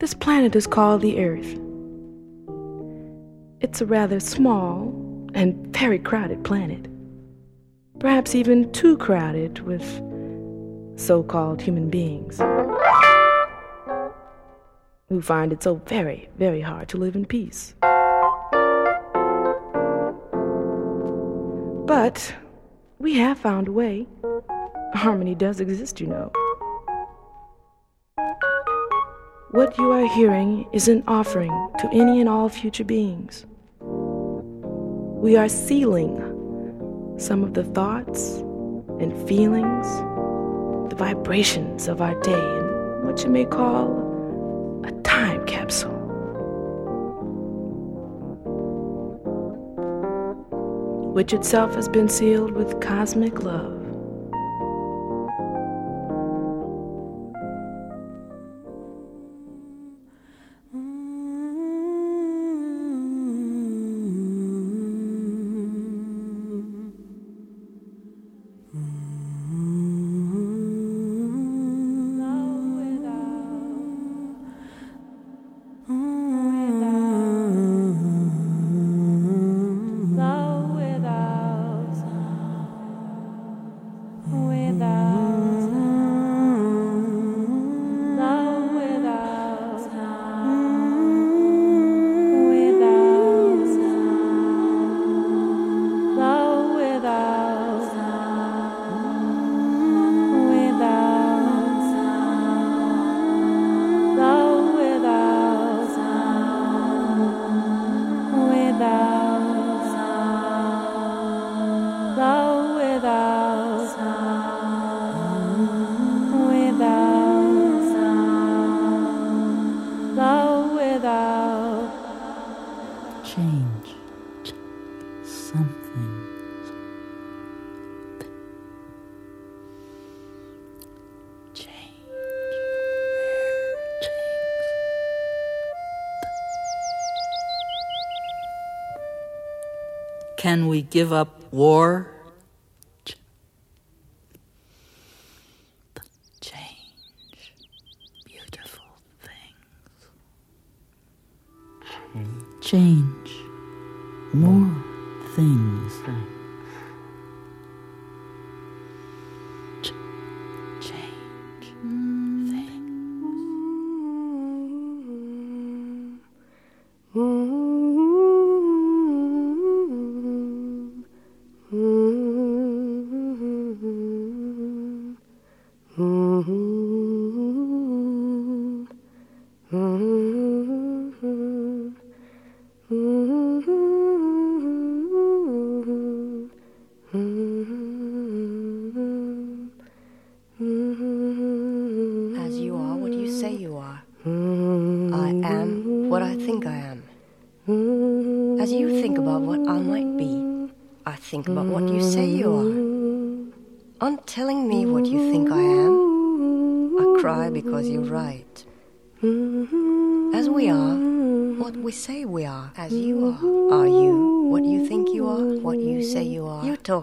This planet is called the Earth. It's a rather small and very crowded planet. Perhaps even too crowded with so called human beings who find it so very, very hard to live in peace. But we have found a way. Harmony does exist, you know. What you are hearing is an offering to any and all future beings. We are sealing some of the thoughts and feelings, the vibrations of our day in what you may call a time capsule. Which itself has been sealed with cosmic love. Can we give up war?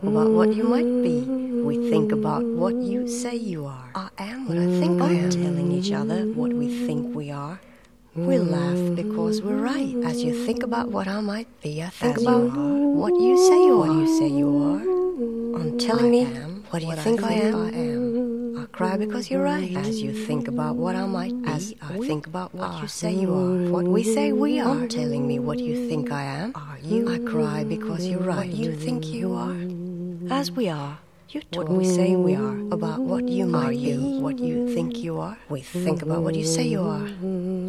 About what you might be. We think about what you say you are. I am what I think I am. Telling each other what we think we are. We laugh because we're right. As you think about what I might be. I think about what you say you are. What you say you are. On telling me what do you think I am? I am. I cry because you're right. As you think about what I might be, As I think about what you say you are. What we say we are. Telling me what you think I am. Are you? I cry because you're right. What you think you are. As we are. You talk what we say we are about what you might are you, be, what you think you are. We think about what you say you are.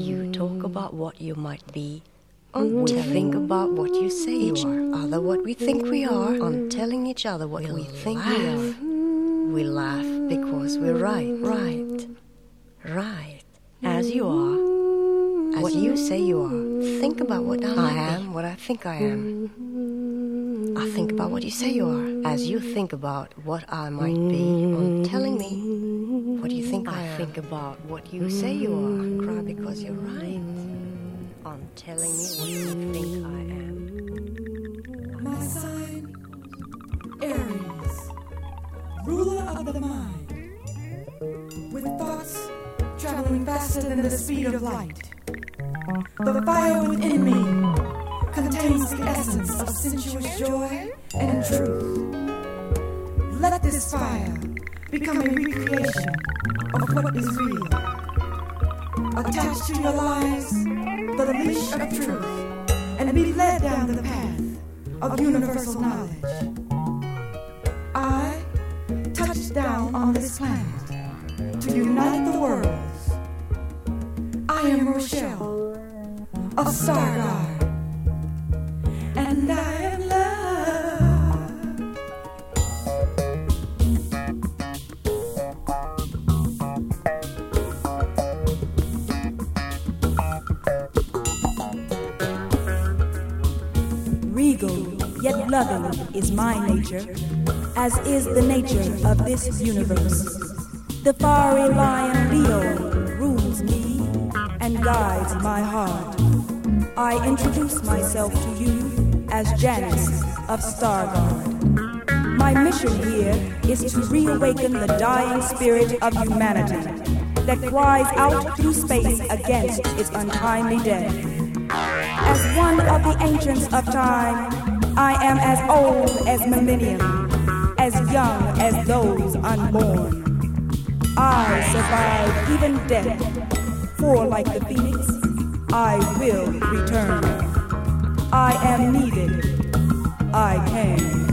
You talk about what you might be on we think about what you say each other what we think we are, on telling each other what we we think laugh. we are. We laugh because we're right, right, right, as you are, as what you say you are. Think about what I, I am, what I think I am. I think about what you say you are, as you think about what I might be, on telling me what you think I, I am. think about what you say you are. I cry because you're right on telling me what you think I am. My sign, Aries, ruler of the mind, with thoughts traveling faster than the speed of light. The fire within me contains the essence of sensuous joy and truth. Let this fire become a recreation of what is real. Attach to your lives the leash of truth and be led down the path of universal knowledge. Down on this planet to unite the worlds. I am Rochelle of Stargard, and I am love. Regal, yet loving, is my nature, as is the nature of this universe. The fiery lion Leo rules me and guides my heart. I introduce myself to you as Janice of Stargard. My mission here is to reawaken the dying spirit of humanity that cries out through space against its untimely death. As one of the ancients of time, I am as old as millennium, young as those unborn. I survive even death, for like the phoenix, I will return. I am needed. I can.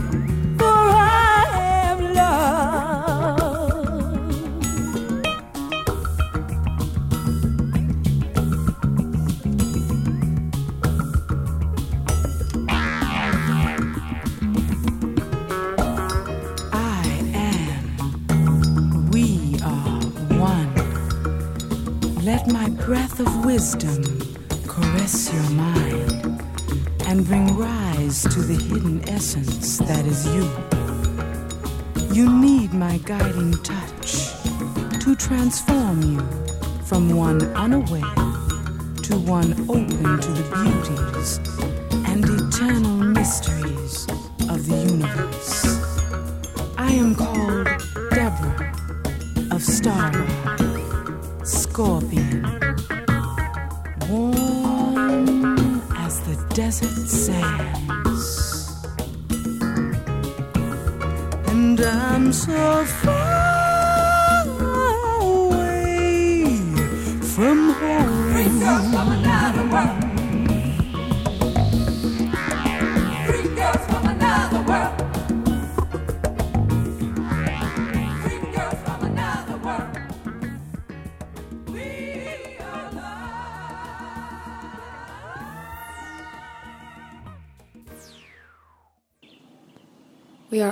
Breath of wisdom caress your mind and bring rise to the hidden essence that is you. You need my guiding touch to transform you from one unaware to one open to the beauties and eternal mysteries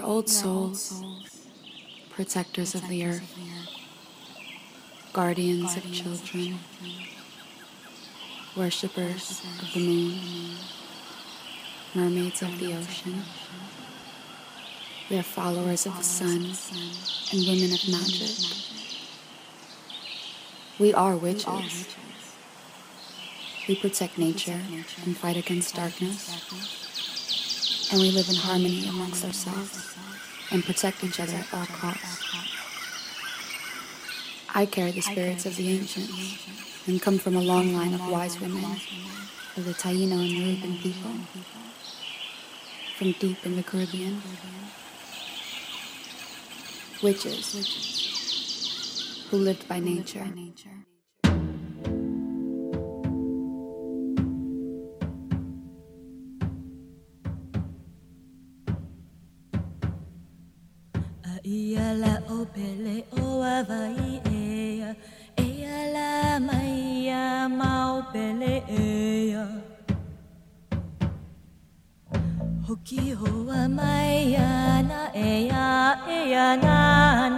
are old souls, protectors of the earth, guardians of children, worshippers of the moon, mermaids of the ocean. We are followers of the sun and women of magic. We are witches. We protect nature and fight against darkness and we live in harmony amongst ourselves and protect each other at all costs. I carry the spirits of the ancients and come from a long line of wise women of the Taino and Yoruban people from deep in the Caribbean. Witches who lived by nature. Ayala opele oavai ea Ayala maia maopele ea Hoki hoa maia na ea ea na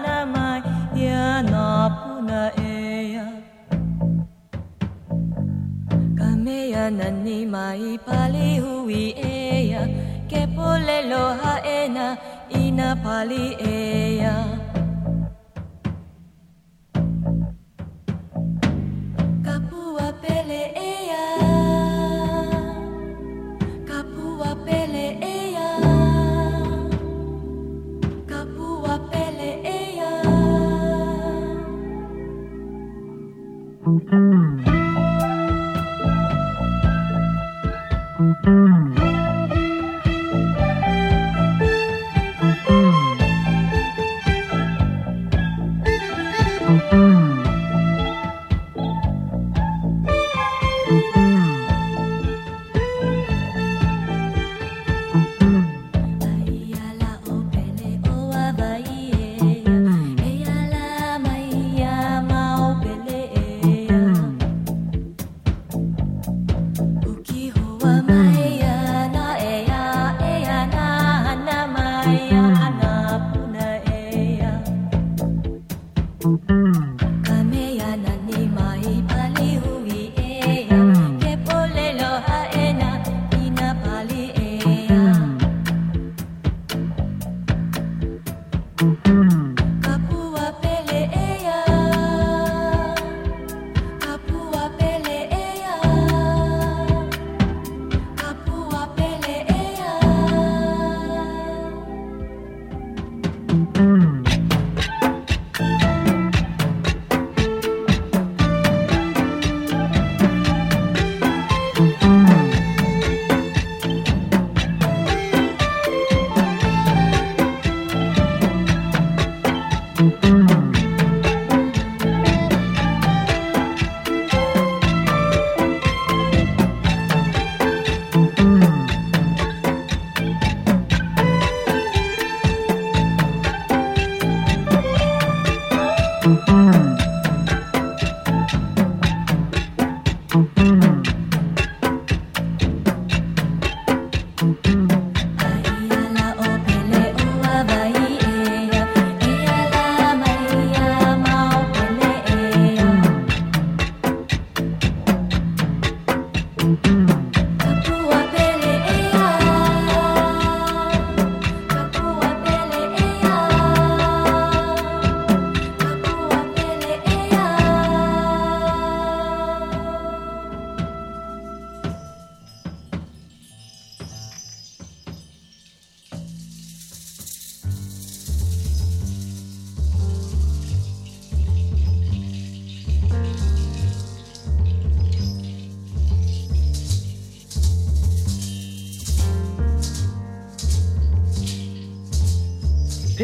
na mai ia na puna ea Kamea nani mai pali hui ea Ke pole loha ena နာပါလီအေယာ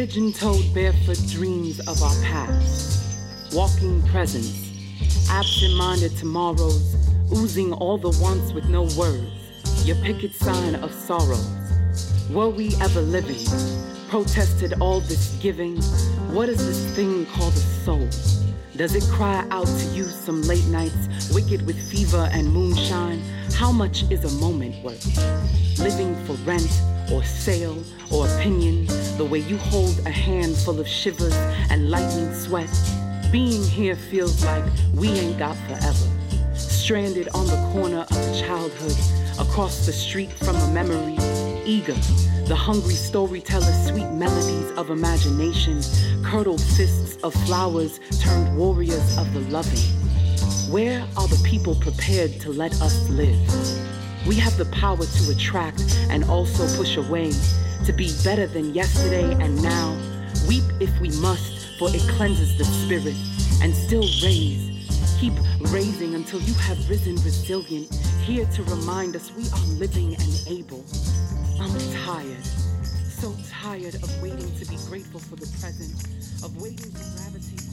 Pigeon-toed barefoot dreams of our past, walking presents, absent-minded tomorrows, oozing all the wants with no words, your picket sign of sorrows. Were we ever living? Protested all this giving. What is this thing called a soul? Does it cry out to you some late nights, wicked with fever and moonshine? How much is a moment worth? Living for rent or sale or opinion, the way you hold a handful of shivers and lightning sweat. Being here feels like we ain't got forever. Stranded on the corner of a childhood, across the street from a memory, eager. The hungry storyteller, sweet melodies of imagination, curdled fists of flowers turned warriors of the loving. Where are the people prepared to let us live? We have the power to attract and also push away, to be better than yesterday and now. Weep if we must, for it cleanses the spirit, and still raise. Keep raising until you have risen resilient, here to remind us we are living and able. I'm tired, so tired of waiting to be grateful for the present, of waiting to gravitate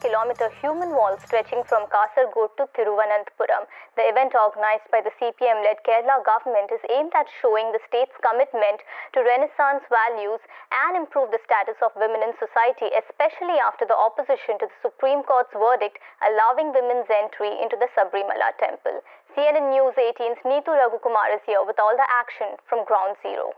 kilometer human wall stretching from Kasargod to Thiruvananthapuram. The event organized by the CPM-led Kerala government is aimed at showing the state's commitment to Renaissance values and improve the status of women in society, especially after the opposition to the Supreme Court's verdict allowing women's entry into the Sabarimala temple. CNN News 18's Neetu Raghukumar is here with all the action from Ground Zero.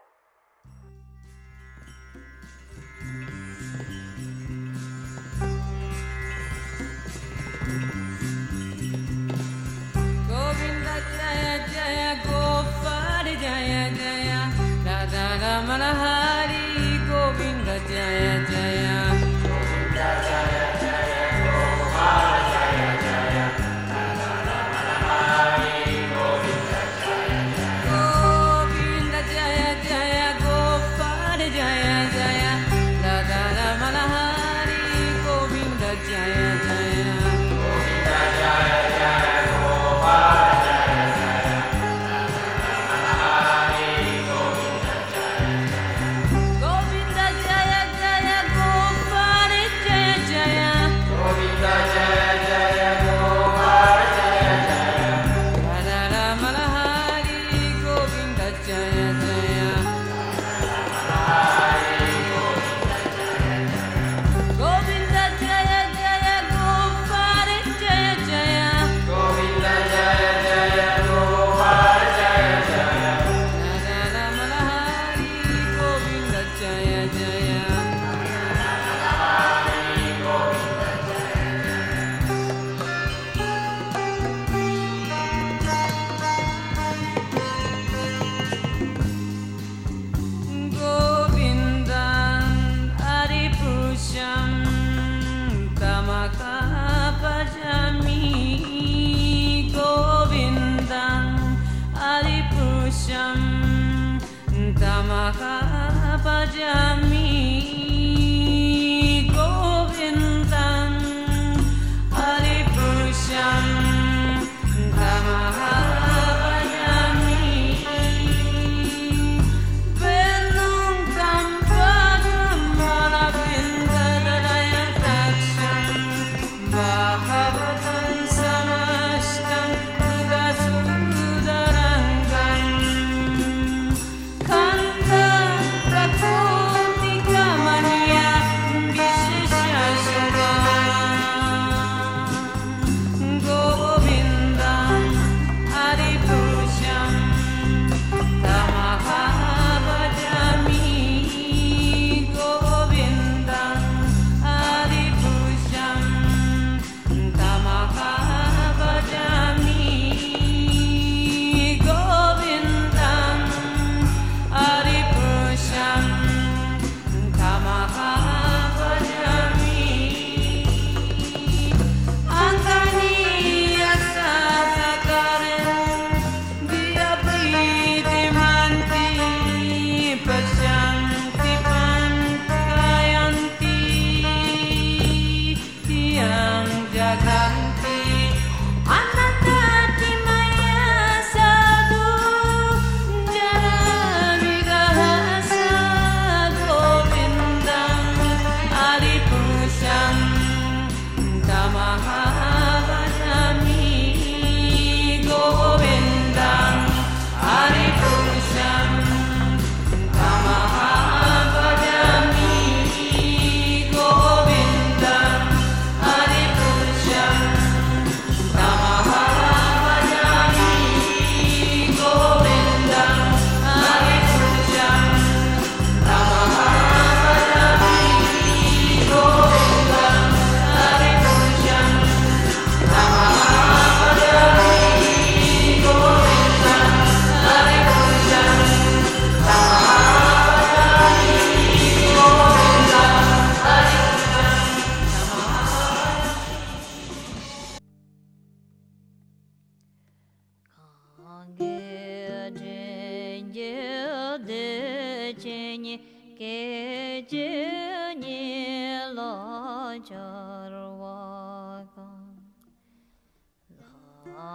Jaya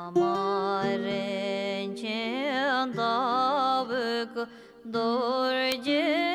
Amarençe davık dorce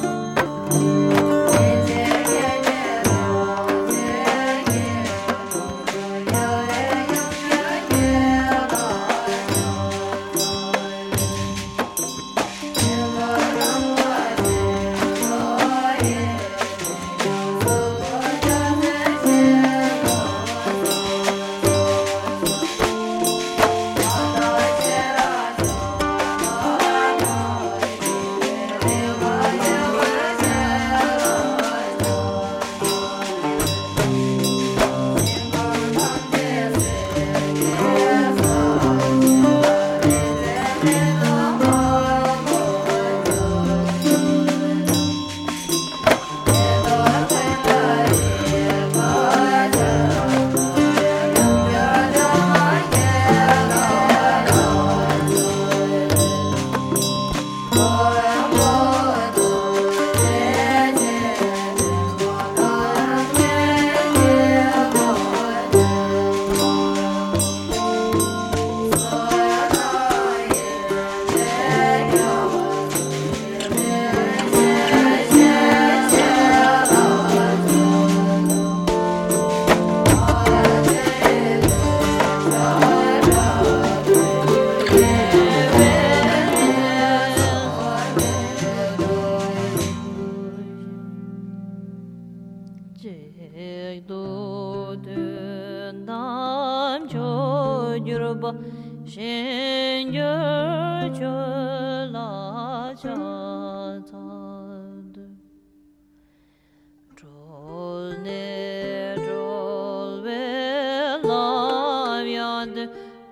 There's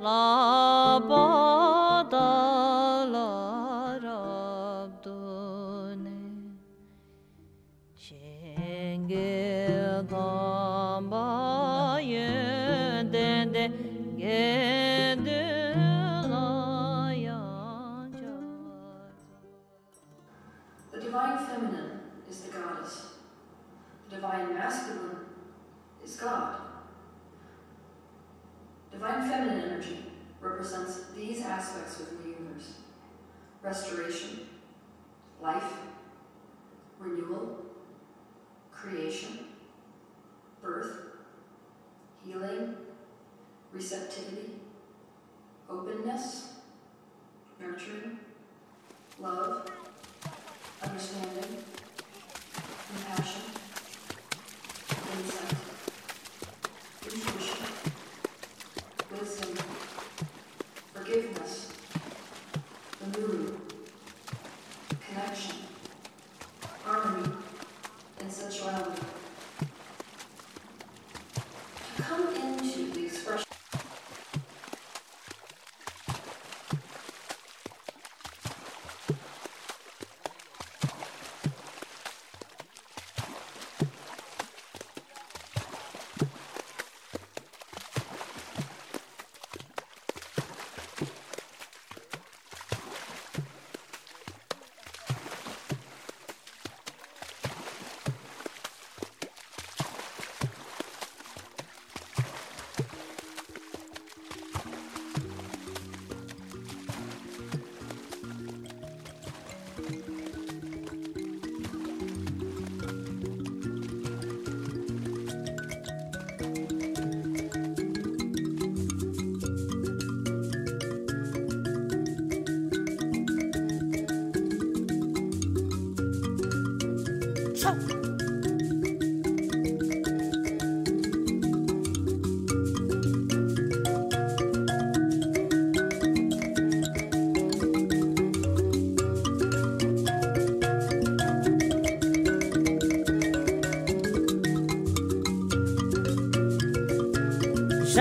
la bas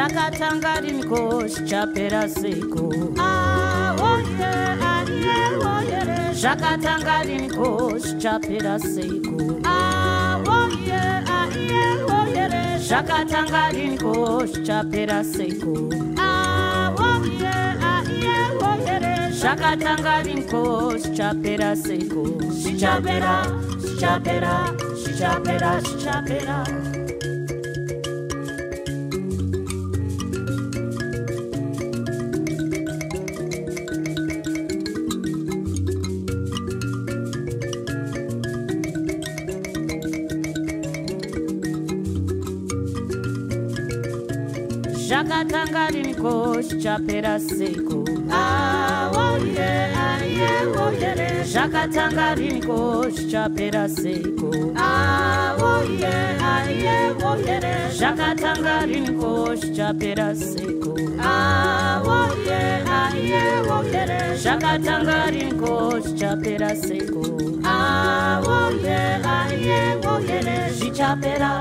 zvakatanga rinikoshi chapera seko. Zvakatanga rinikoshi chapera seko. Zvakatanga rinikoshi chapera seko. Zvakatanga rinikoshi chapera seko. Zvichapera zvichapera zvichapera zvichapera zvakatanga rinikoshi chapera seko zvakatanga rinikoshi chapera seko zvakatanga rinikoshi chapera seko zvakatanga rinikoshi chapera seko zvichapera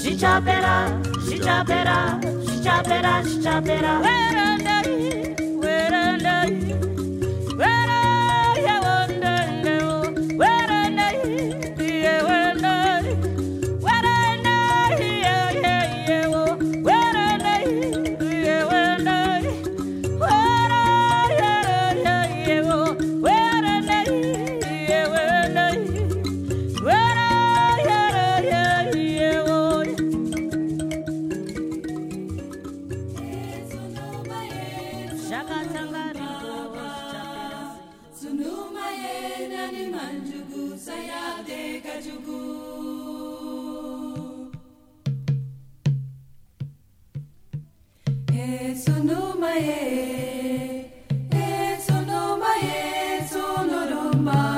zvichapera zvichapera zvichapera zvichapera Sunuruma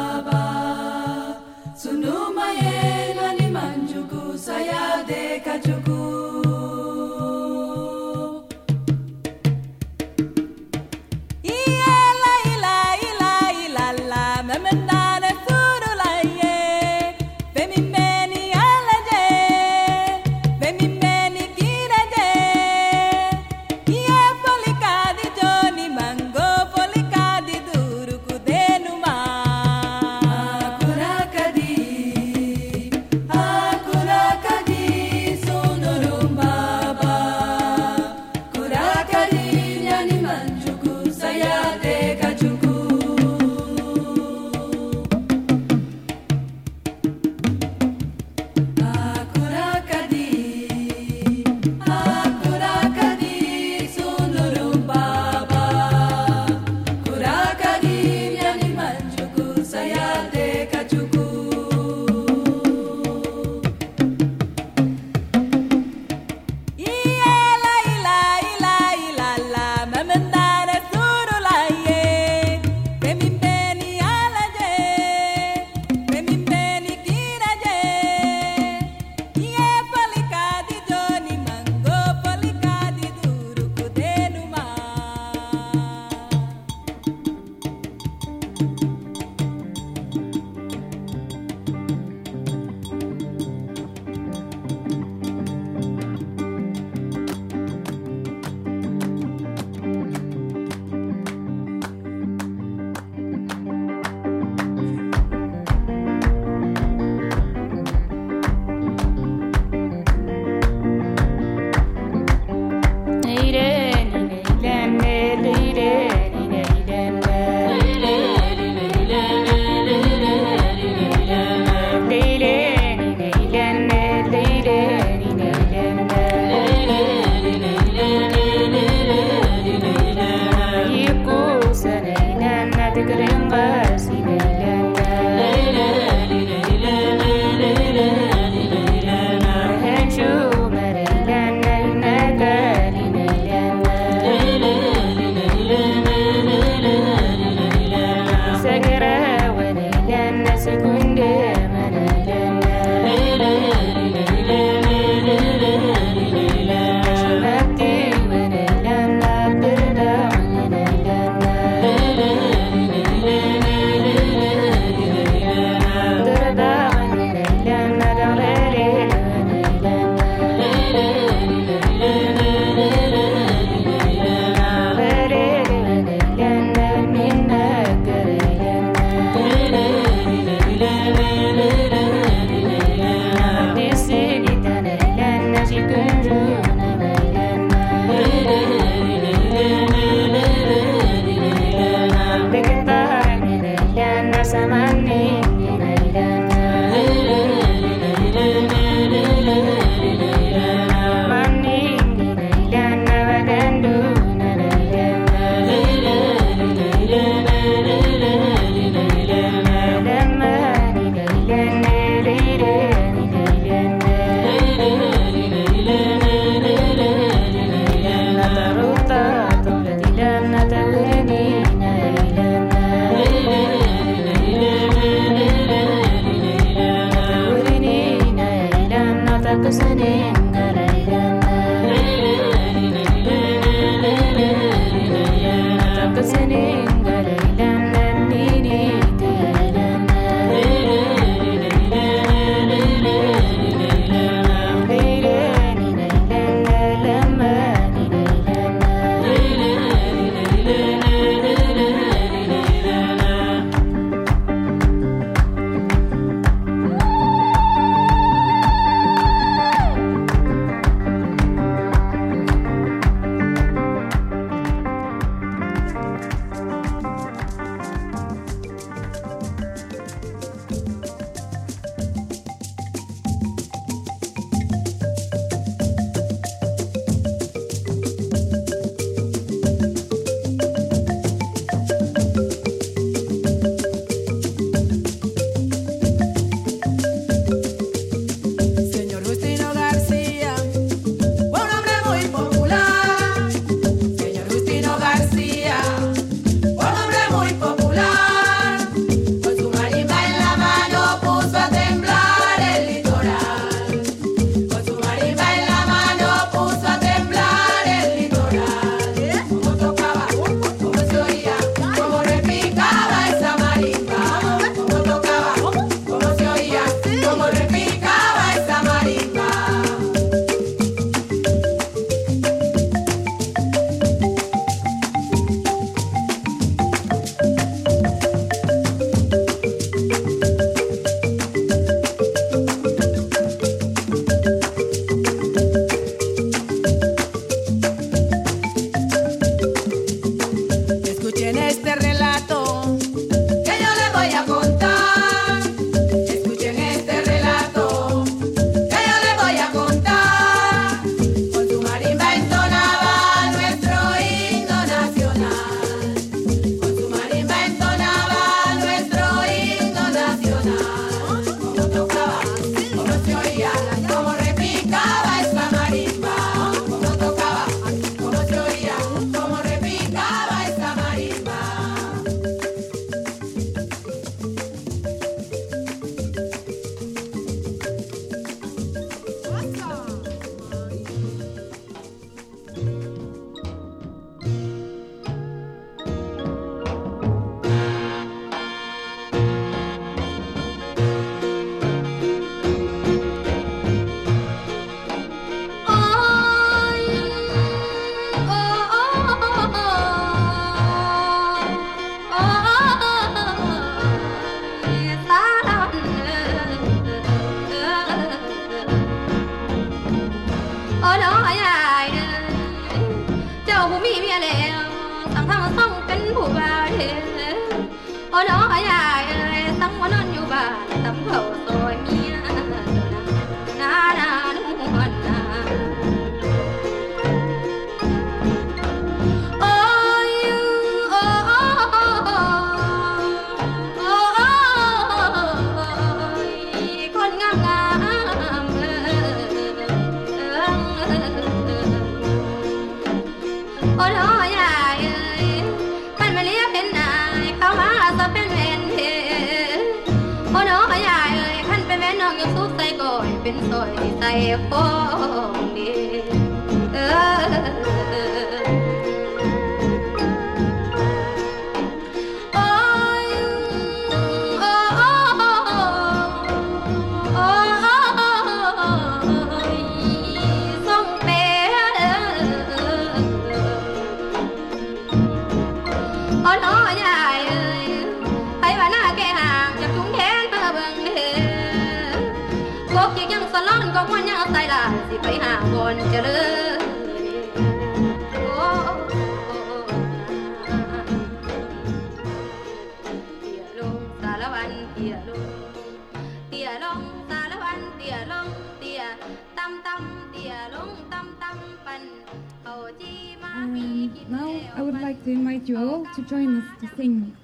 Um, now I would like to invite you all to join us to sing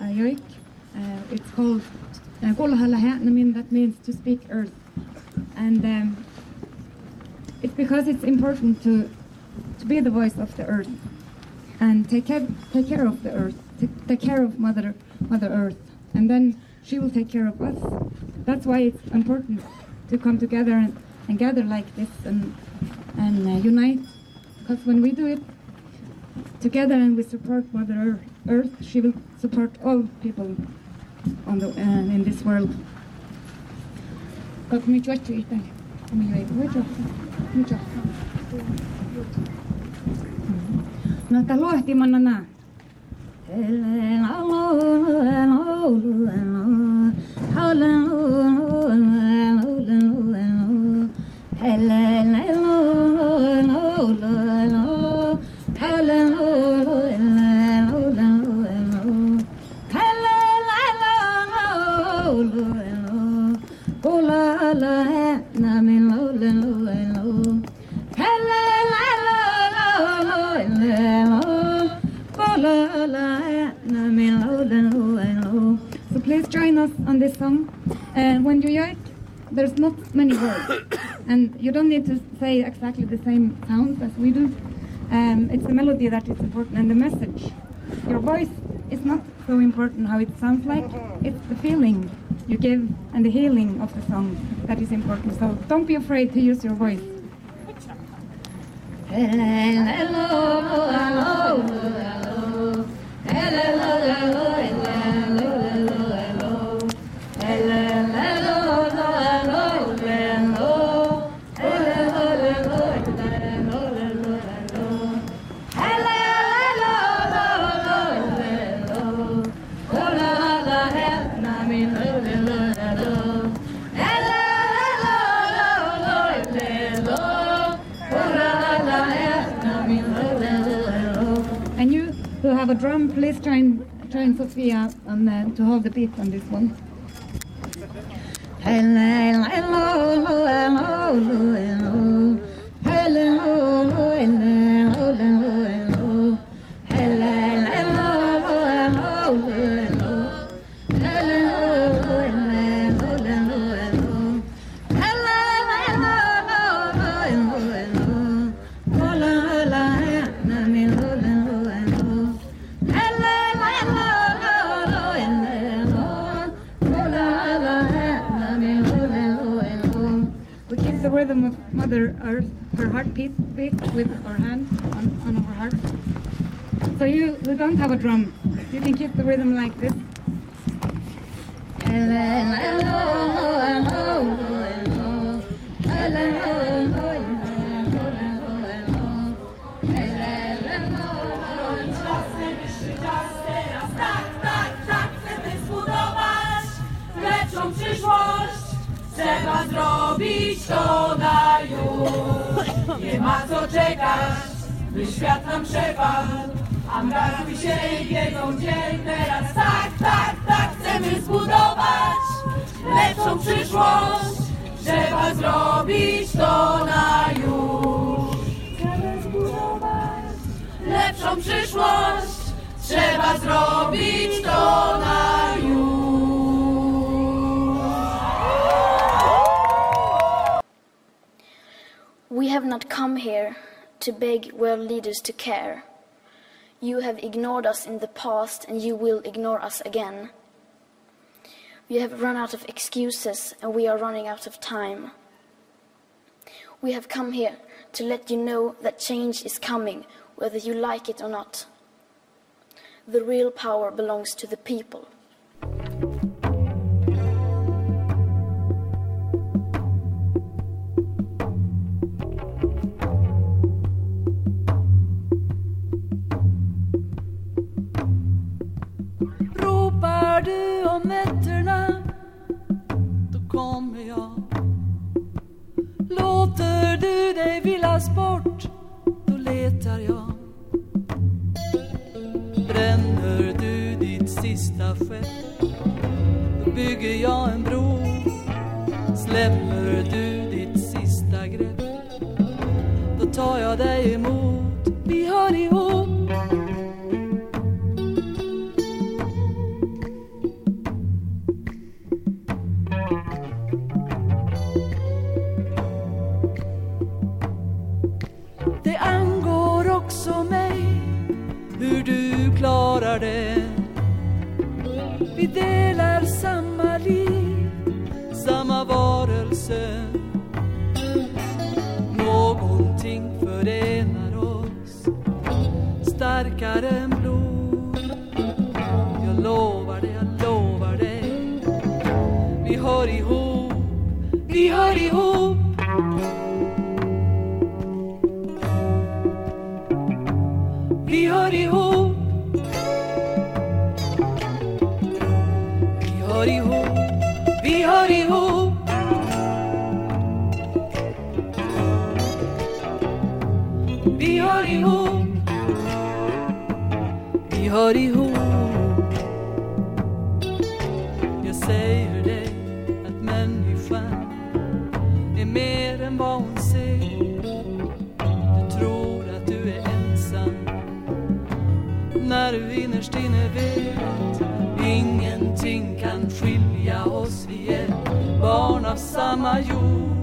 uh, yoik. Uh, it's called Kolhalahe, uh, and I mean that means to speak earth. And um, important to to be the voice of the earth and take care take care of the earth, take, take care of Mother Mother Earth, and then she will take care of us. That's why it's important to come together and and gather like this and and uh, unite. Because when we do it together and we support Mother Earth, she will support all people on the uh, in this world. 미래 보여줘. 보여줘. 나 달로 할게 만나나. Hello, many words, and you don't need to say exactly the same sounds as we do. Um, it's the melody that is important and the message. Your voice is not so important how it sounds like. It's the feeling you give and the healing of the song that is important. So don't be afraid to use your voice. And have a drum, please join join Sophia on the, to hold the beat on this one. Have a drum. You can keep the rhythm like this. Care. You have ignored us in the past and you will ignore us again. We have run out of excuses and we are running out of time. We have come here to let you know that change is coming, whether you like it or not. The real power belongs to the people. Du om nätterna Då kommer jag. Låter du dig villas bort Då letar jag. Bränner du ditt sista skepp Då bygger jag en bro. Släpper du ditt sista grepp Då tar jag dig emot. Vi hör ihop. Gör det. Vi delar samma liv, samma varelse. Någonting förenar oss starkare än blod. Jag lovar dig, jag lovar dig. Vi hör ihop, vi hör ihop. Hör ihop. Jag säger dig att människan är mer än vad hon ser. Du tror att du är ensam när du innerst inne vet ingenting kan skilja oss. Vi är barn av samma jord.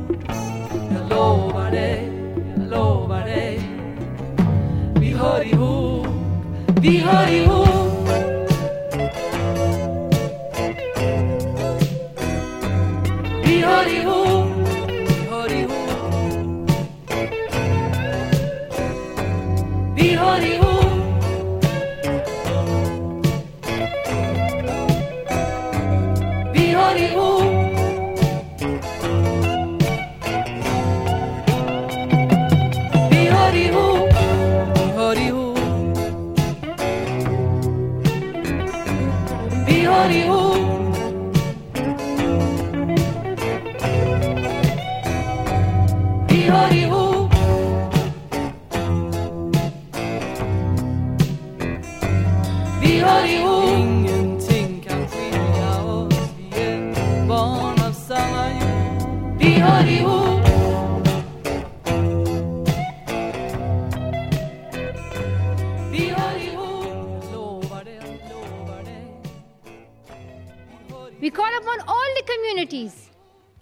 We call upon all the communities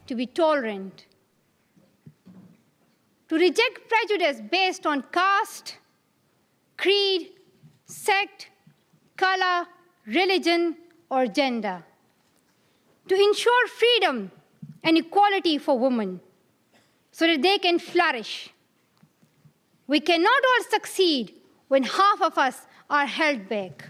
to be tolerant, to reject prejudice based on caste, creed, sect, color, religion, or gender, to ensure freedom and equality for women so that they can flourish. We cannot all succeed when half of us are held back.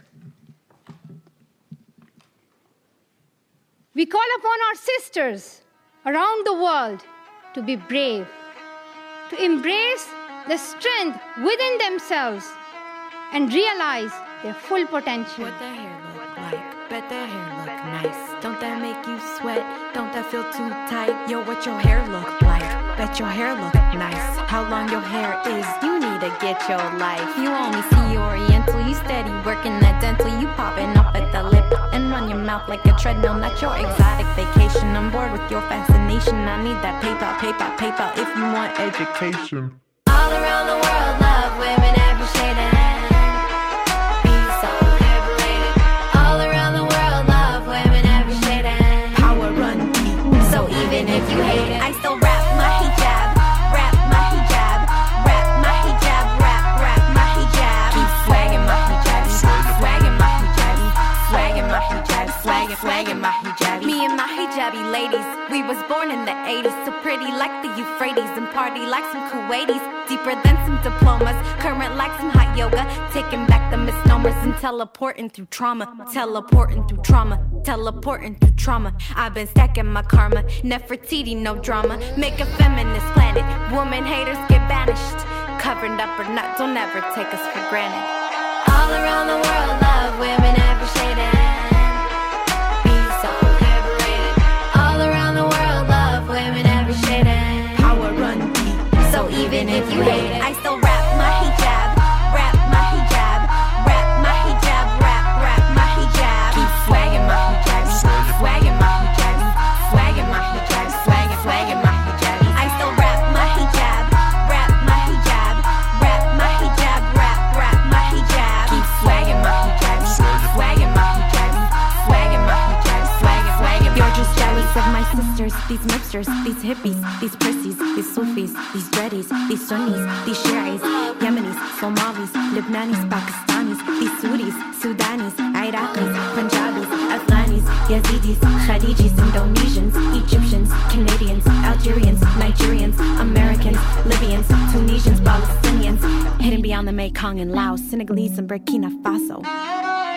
We call upon our sisters around the world to be brave, to embrace the strength within themselves and realize their full potential. What their hair look like? Bet their hair look nice. Don't that make you sweat? Don't that feel too tight? Yo, what your hair look like? Bet your hair look nice. How long your hair is? You need to get your life. You only see Oriental. You steady working that dental. You popping up at the lip and run your mouth like a treadmill. Not your exotic vacation. I'm bored with your fascination. I need that paper, paper, paper. If you want education. All around the world, 80s, so pretty like the Euphrates and party like some Kuwaitis, deeper than some diplomas, current like some hot yoga, taking back the misnomers and teleporting through trauma, teleporting through trauma, teleporting through trauma. I've been stacking my karma, Nefertiti, no drama. Make a feminist planet, woman haters get banished. Covered up or not, don't ever take us for granted. all around the world, love women even if you hate it, I still these mixtures, these hippies, these prissies, these Sufis, these dreadies, these Sunnis, these Shiites, Yemenis, Somalis, Lebanis, Pakistanis, these Sudis, Sudanis, Iraqis, Punjabis, Afghanis, Yazidis, Khadijis, Indonesians, Egyptians, Canadians, Algerians, Nigerians, Americans, Libyans, Tunisians, Palestinians, hidden beyond the Mekong and Laos, Senegalese and Burkina Faso.